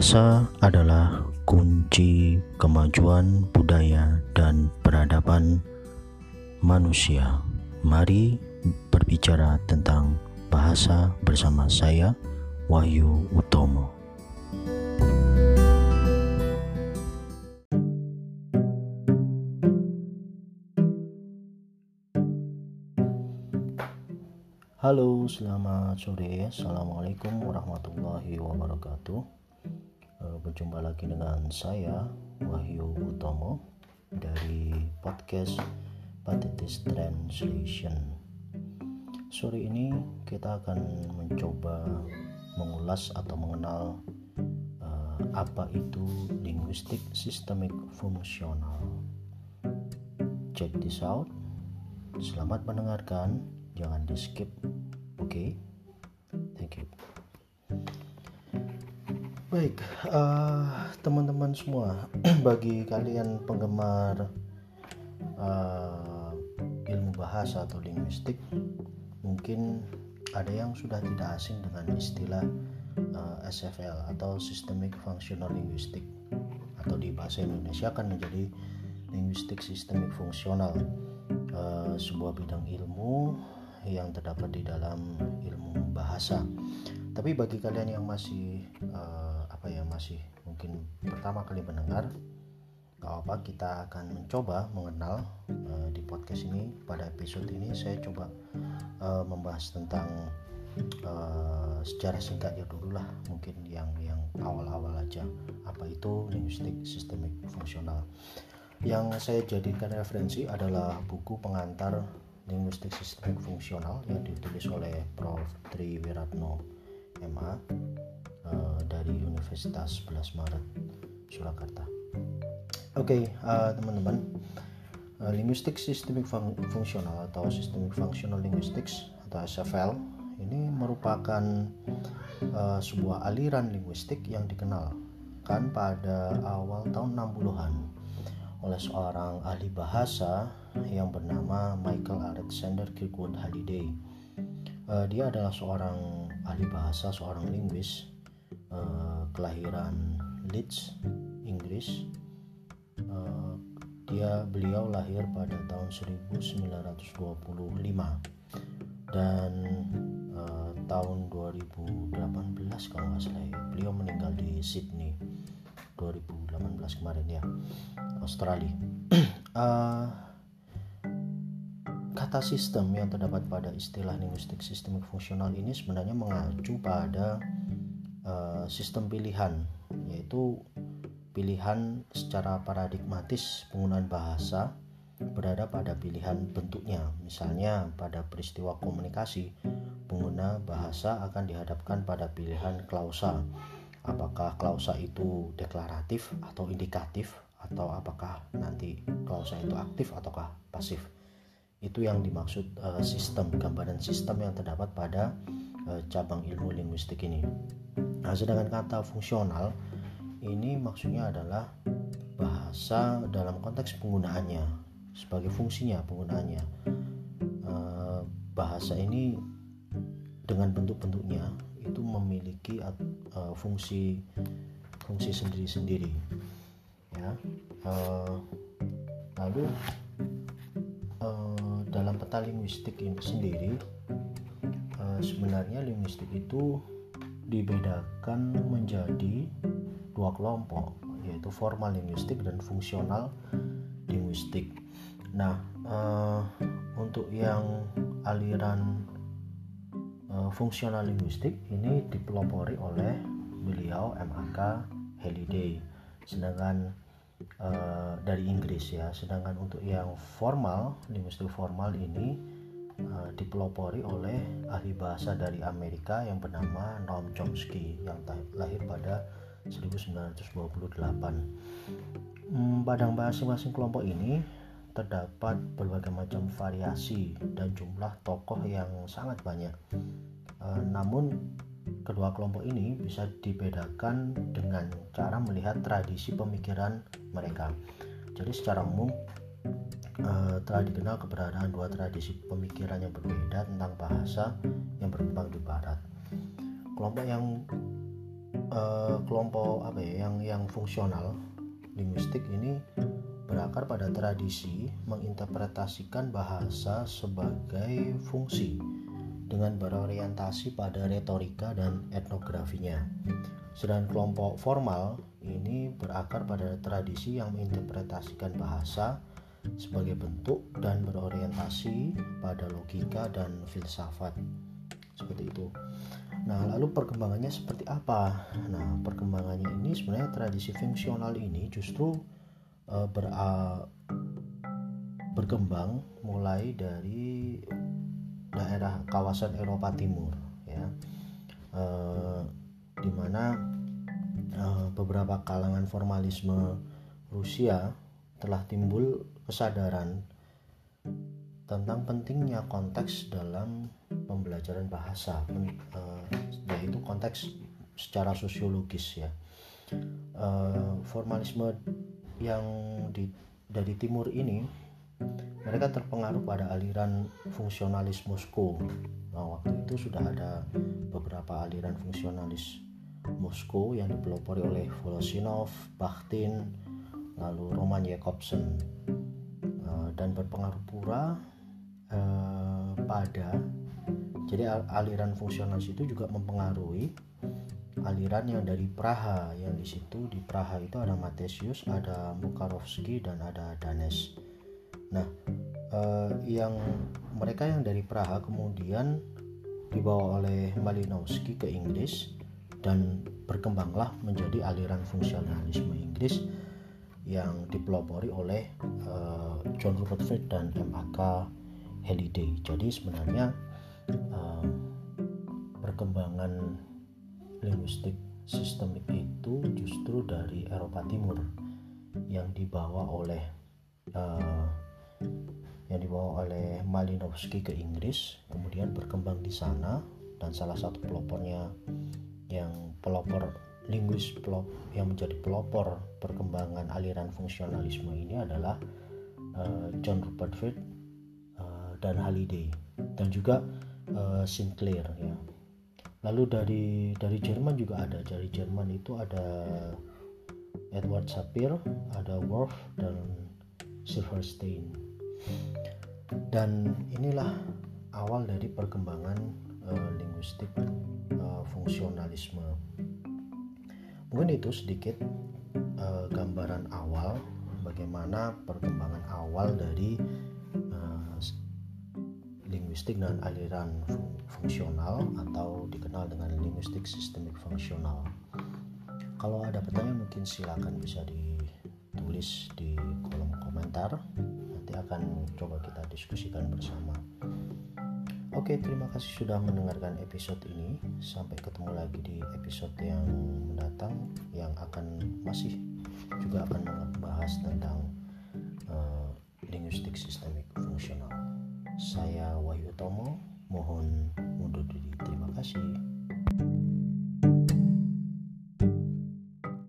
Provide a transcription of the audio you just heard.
Bahasa adalah kunci kemajuan budaya dan peradaban manusia. Mari berbicara tentang bahasa bersama saya, Wahyu Utomo. Halo, selamat sore. Assalamualaikum warahmatullahi wabarakatuh. Berjumpa lagi dengan saya Wahyu Utomo dari podcast Patitis Translation. Sore ini kita akan mencoba mengulas atau mengenal uh, apa itu linguistik sistemik fungsional. Check this out. Selamat mendengarkan, jangan di skip. Oke. Okay? Baik, uh, teman-teman semua, bagi kalian penggemar uh, ilmu bahasa atau linguistik, mungkin ada yang sudah tidak asing dengan istilah uh, eh, SFL atau Systemic Functional Linguistic atau di bahasa Indonesia akan menjadi linguistik sistemik fungsional, uh, sebuah bidang ilmu yang terdapat di dalam ilmu bahasa. Tapi bagi kalian yang masih uh, apa ya masih mungkin pertama kali mendengar gak apa kita akan mencoba mengenal uh, di podcast ini pada episode ini saya coba uh, membahas tentang uh, secara singkatnya dulu lah mungkin yang yang awal-awal aja apa itu linguistik sistemik fungsional yang saya jadikan referensi adalah buku pengantar linguistik sistemik fungsional yang ditulis oleh Prof. Tri Wiratno MA uh, dari Universitas 11 Maret Surakarta. Oke, okay, uh, eh, teman-teman, uh, linguistik sistemik fung fungsional atau systemic functional linguistics atau SFL ini merupakan uh, sebuah aliran linguistik yang dikenal kan pada awal tahun 60-an oleh seorang ahli bahasa yang bernama Michael Alexander Kirkwood Halliday. Uh, dia adalah seorang ahli bahasa, seorang linguis uh, kelahiran Leeds, Inggris. Uh, dia beliau lahir pada tahun 1925 dan uh, tahun 2018 kalau nggak salah ya, beliau meninggal di Sydney 2018 kemarin ya Australia. uh, kata sistem yang terdapat pada istilah linguistik sistemik fungsional ini sebenarnya mengacu pada Eh, sistem pilihan yaitu pilihan secara paradigmatis penggunaan bahasa berada pada pilihan bentuknya. Misalnya pada peristiwa komunikasi pengguna bahasa akan dihadapkan pada pilihan klausa. Apakah klausa itu deklaratif atau indikatif atau apakah nanti klausa itu aktif ataukah pasif? Itu yang dimaksud uh, sistem gambaran sistem yang terdapat pada uh, cabang ilmu linguistik ini Nah, sedangkan kata fungsional ini maksudnya adalah bahasa dalam konteks penggunaannya sebagai fungsinya penggunaannya. Eh, bahasa ini dengan bentuk-bentuknya itu memiliki uh, fungsi fungsi sendiri-sendiri ya uh, lalu dalam peta linguistik ini sendiri sebenarnya linguistik itu dibedakan menjadi dua kelompok yaitu formal linguistik dan fungsional linguistik. Nah, uh, untuk yang aliran uh, fungsional linguistik ini dipelopori oleh beliau MAK Halliday. Sedangkan uh, dari Inggris ya. Sedangkan untuk yang formal linguistik formal ini uh, dipelopori oleh ahli bahasa dari Amerika yang bernama Noam Chomsky yang lahir pada 1928. Hmm, pada masing-masing kelompok ini terdapat berbagai macam variasi dan jumlah tokoh yang sangat banyak. Uh, namun kedua kelompok ini bisa dibedakan dengan cara melihat tradisi pemikiran mereka. Jadi secara umum uh, telah dikenal keberadaan dua tradisi pemikiran yang berbeda tentang bahasa yang berkembang di Barat. Kelompok yang uh, kelompok apa ya yang yang fungsional linguistik ini berakar pada tradisi menginterpretasikan bahasa sebagai fungsi dengan berorientasi pada retorika dan etnografinya. Sedangkan kelompok formal ini berakar pada tradisi yang menginterpretasikan bahasa sebagai bentuk dan berorientasi pada logika dan filsafat. Seperti itu. Nah, lalu perkembangannya seperti apa? Nah, perkembangannya ini sebenarnya tradisi fungsional ini justru uh, ber, uh, berkembang mulai dari daerah kawasan Eropa Timur ya uh, di mana uh, beberapa kalangan formalisme Rusia telah timbul kesadaran tentang pentingnya konteks dalam pembelajaran bahasa uh, yaitu konteks secara sosiologis ya uh, formalisme yang di, dari timur ini mereka terpengaruh pada aliran fungsionalis Moskow. Nah, waktu itu sudah ada beberapa aliran fungsionalis Moskow yang dipelopori oleh Volosinov, Bakhtin, lalu Roman Jakobsen uh, dan berpengaruh pula uh, pada. Jadi aliran fungsionalis itu juga mempengaruhi aliran yang dari Praha. Yang di situ di Praha itu ada Matesius, ada Mukarovsky dan ada Danes. Nah, eh, yang mereka yang dari Praha kemudian dibawa oleh Malinowski ke Inggris dan berkembanglah menjadi aliran fungsionalisme Inggris yang dipelopori oleh eh, John Rutherford dan M.A.K. Halliday. Jadi sebenarnya eh, perkembangan linguistik sistemik itu justru dari Eropa Timur yang dibawa oleh uh, yang dibawa oleh Malinowski ke Inggris kemudian berkembang di sana dan salah satu pelopornya yang pelopor linguis pelop, yang menjadi pelopor perkembangan aliran fungsionalisme ini adalah uh, John Rupert Fried uh, dan Halliday dan juga uh, Sinclair ya. Lalu dari dari Jerman juga ada. Dari Jerman itu ada Edward Sapir ada Worf dan Silverstein. Dan inilah awal dari perkembangan uh, linguistik uh, fungsionalisme mungkin itu sedikit uh, gambaran awal bagaimana perkembangan awal dari linguistik dan aliran fungsional atau dikenal dengan linguistik sistemik fungsional. Kalau ada pertanyaan mungkin silakan bisa ditulis di kolom komentar. Nanti akan coba kita diskusikan bersama. Oke, terima kasih sudah mendengarkan episode ini. Sampai ketemu lagi di episode yang mendatang yang akan masih juga akan membahas tentang uh, linguistik sistemik fungsional. Saya Wahyu Tomo, mohon undur diri. Terima kasih.